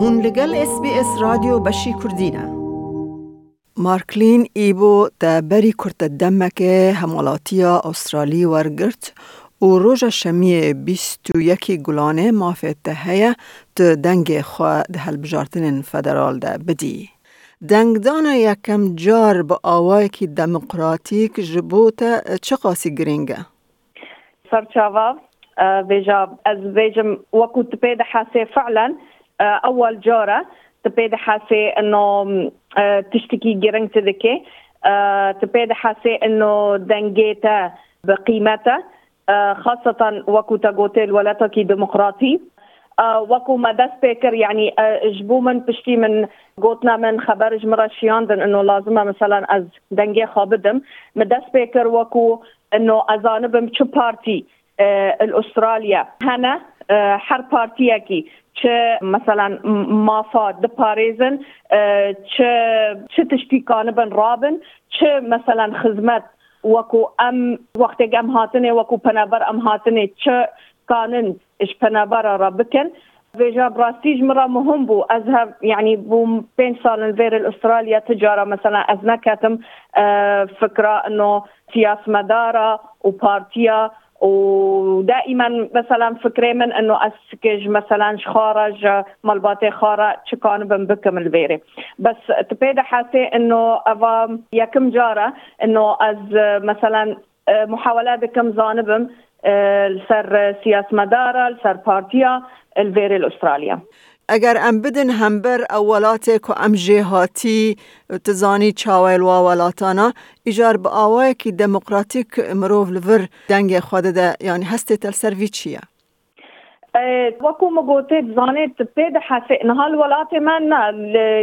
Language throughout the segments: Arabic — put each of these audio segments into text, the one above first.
هون لگل اس بی اس رادیو بشی کردینه مارکلین ایبو دا بری کرت دمک همولاتیا استرالی ورگرت و روژ شمی بیست و یکی گلانه مافت هیا تو دنگ خواه ده هلبجارتن فدرال ده بدی. دنگدان یکم جار با آوای که دموکراتیک جبوتا چه قاسی گرینگه؟ سرچاوا بيجا از بيجم وكو تبيد حاسي فعلا أول جارة. تبيد حاسي إنه تشتكي جرنت ذكي تبيد حاسي إنه دنجيتا بقيمته خاصة وكو تاغوتيل ولا تاكي ديمقراطي. وكو مدى سبيكر يعني جبو من بشتي من قوتنا من خبر جمرة شياندن إنه لازم مثلا از دنجي خابدم. مدى سبيكر وكو إنه أزانبم شو بارتي الأستراليا. هنا هر بارتيكي چه مثلا مافات دپاريزن چه چه تشتيكان بن رابن چه مثلا خدمت وكو ام وقت ام هاتنه وكو پنابر ام هاتنه چه كانن اش پنابر را بكن فيجا براستيج مرة مهم بو اذهب يعني بو بين سال الفير الاستراليا تجاره مثلا از نكتم فكره انه سياس مداره وبارتيا ودائما مثلا فكري من إنه أسكج مثلا خارج مالباتي خارج كان بنبكم الفيري بس تبيد حاسي إنه أفا يكم جارة إنه أز مثلا محاولات كم جانبم سر سياس مدارة سر بارتيا الفيري الاستراليا ئەگەر ئەم بدن هەمبەر ئەو وڵاتێک و ئەم ژێهاتی تزانی چاوای وا وڵاتانە ئیژار بە ئاوایەکی دەموقراتیک مرۆڤ لەڤر دەنگێ خوادەدە یان هەستێ تەلسەروی چییە؟ وكو ما قلت زانيت تبيد حاسي هالولات من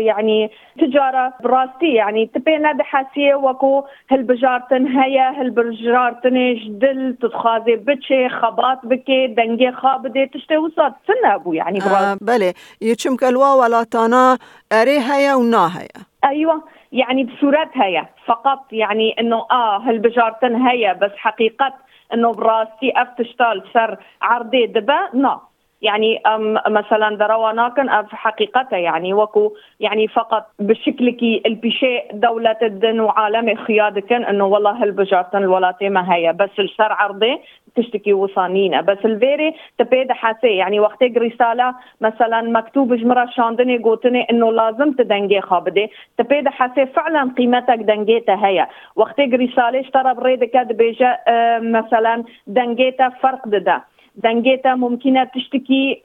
يعني تجارة براستي يعني تبي ند حاسيه وكو هالبجارتن هيا هالبجارتن جدل تتخاذي بتشي خبات بكي دنجي خابدي تشتي وصات سنة أبو يعني آه بله يچم كلوا ولاتانا أري هيا ونا هيا. أيوه. يعني بصورت هيا. فقط يعني إنه آه هالبجارتن هيا بس حقيقة انه براستي افتشتال سر عرضي دبا نا يعني مثلا درواناكن أف حقيقته يعني. وكو يعني فقط بشكلك البشيء دولة الدن وعالم خيادكن إنه والله هالبجارتن الولاتي ما هي بس السر عرضي تشتكي وصانينا بس الفيري تبيد حاسي يعني وقتك رسالة مثلا مكتوب جمرة شاندني قوتني إنه لازم تدنجي خابدي. تبيد حاسي فعلا قيمتك دنجيتها هي وقتك رسالة اشترى بريدك بيجا مثلا دنجيتها فرق ده دنجيتا ممكنه تشتكي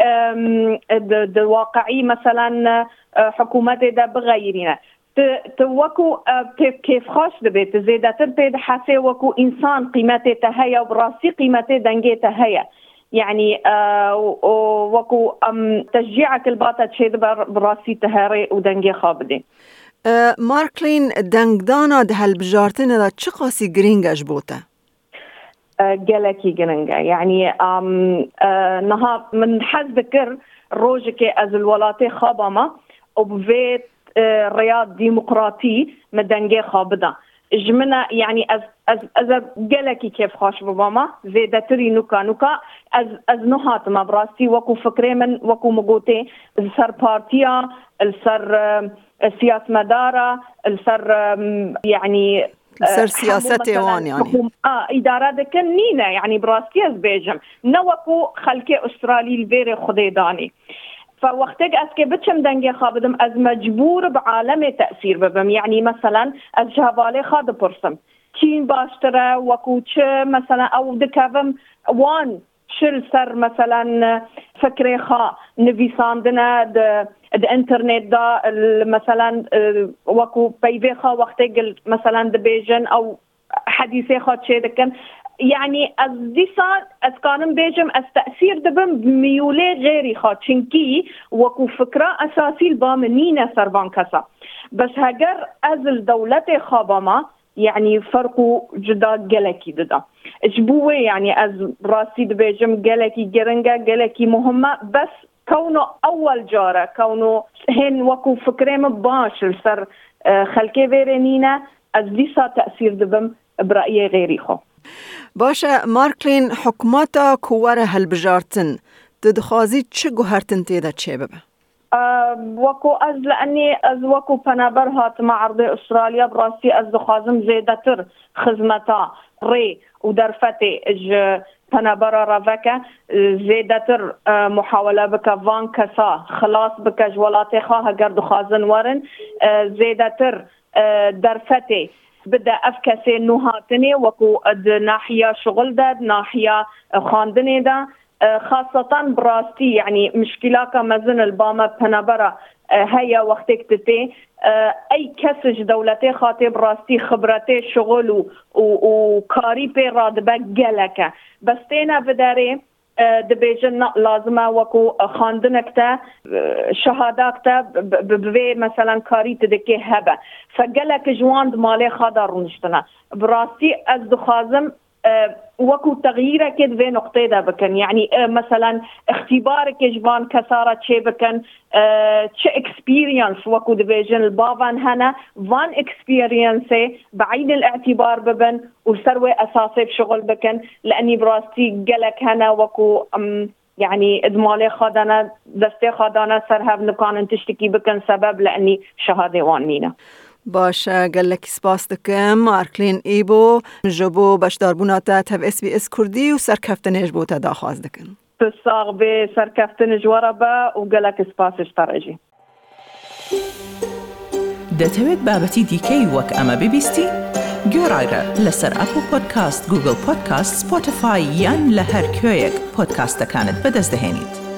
واقعي مثلا حكومات دا بغيرنا وكو كيف خاش دبيت زيادة بيد حاسي وكو إنسان قيمته هيا وبراسي قيمته دنجيته هيا يعني وكو تشجيعك الباطة شيء براسي تهاري ودنجي خابدي ماركلين دنگدانا ده هالبجارتن دا چه قاسي گرینگ جلكي جننجا يعني آم نها من حد ذكر روجك از الولاتي خابما وبفيت رياض ديمقراطي مدنجي خابدا جمنا يعني أز أز أز جلكي كيف خاش باباما؟ زيدا تري نوكا نوكا. أز أز نهات ما براسي. وكو فكري من وكو مقوتي. السر بارتيا السر سياس مدارة السر يعني بسر سیاسەتێ یعنی. اه اداره نینە یعنی بڕاستی ئەس بێژم نەوەکو خەلکێ ئوسترالیل بێرێ خودێدانی. از که بچم دنگی خابدم از مجبور عالم تأثیر ببم. يعني مثلا از جهوالي خاد برسم چین باشتره و کوچه مەسەە ئەو دکەم وان. شل سر مثلا فكري خا نفيساندنا الانترنت دا مثلا وكو بيفي خا وقت مثلا دبيجن أو حديثي خا تشي دكن يعني از ديسا از كانم بيجم از تأثير دبم غيري خا. چنكي وكو فكرة أساسي البامنين سربان كسا بس هجر از الدولة خابما يعني فرقو جدا جلكي ددا جبوه يعني از راسي دبيجم جلكي جرنجا جلكي مهمة. بس كونه اول جاره كونه هن وكو فكريم باش سر خلكي فيرينينا از ديسا تأثير دبم برأيي غيري خو. باشا ماركلين حكوماتا كواره هالبجارتن تدخازي چه گوهرتن تيدا چه ببه؟ وەکو ئەس لە ئەنی ئەز وەکو پەنەبەر هاتمە عرضی ئوسترالیا بڕاستی ئەس دخوازم زێدەتر خزمەتا ڕێ و دەرفەتێ پەنەبەرە ڕەڤەکە. زێدەتر محاولە بکە وان کەسا خلاص بکەش وڵاتێخوا هەگەر دخوازن وەرن. زێدەتر دەرفەتێ بدا اف کسی نو هاتنی وکو ناحیه شغل داد ناحیه خواندنی دا خاصة براستي يعني مشكلة مازن الباما بنابرا هيا وقتك تتي اي كسج دولتي خاطي براستي خبرتي شغل وكاري بي رادبك جلك بس تينا بداري دبیجن لازمه وکو خواندنک ته شهادات ته به مثلا کاری ته دکی هبه. فګله کې ژوند مالې خاطر نشتنه براسي از دخوازم وكو تغييره كد في نقطة دا بكن. يعني مثلا اختبارك جبان كسارة شي اكسبيرينس وكو ديفيجن البافان هنا فان اكسبيرينس بعين الاعتبار ببن وسروي أساسي بشغل بكن. لأني براستي قلك هنا وكو يعني إدمالي خادنا دستي خادنا سر هاف تشتكي بكن سبب لأني شهادة وان باشە گەلەکی سپاس دەکەم مارکلین ئێ بۆ ژە بۆ بەشداربووناتە تەسBS کوردی و سەرکەفتە نێژ بۆ تەداخواز دەکەن. ساغ بێ سەرکەفتن ژوەرە بە و گەلەکی سپاسش تەڕێژی. دەتەوێت بابەتی دیکەی وەک ئەمە ببیستی؟ گۆڕایرە لەسەر ئەپ و پۆدکاست گوگل پۆدکاست سپۆتفاای یان لە هەر کوێیەک پۆدکاستەکانت بەدەستدەێنیت.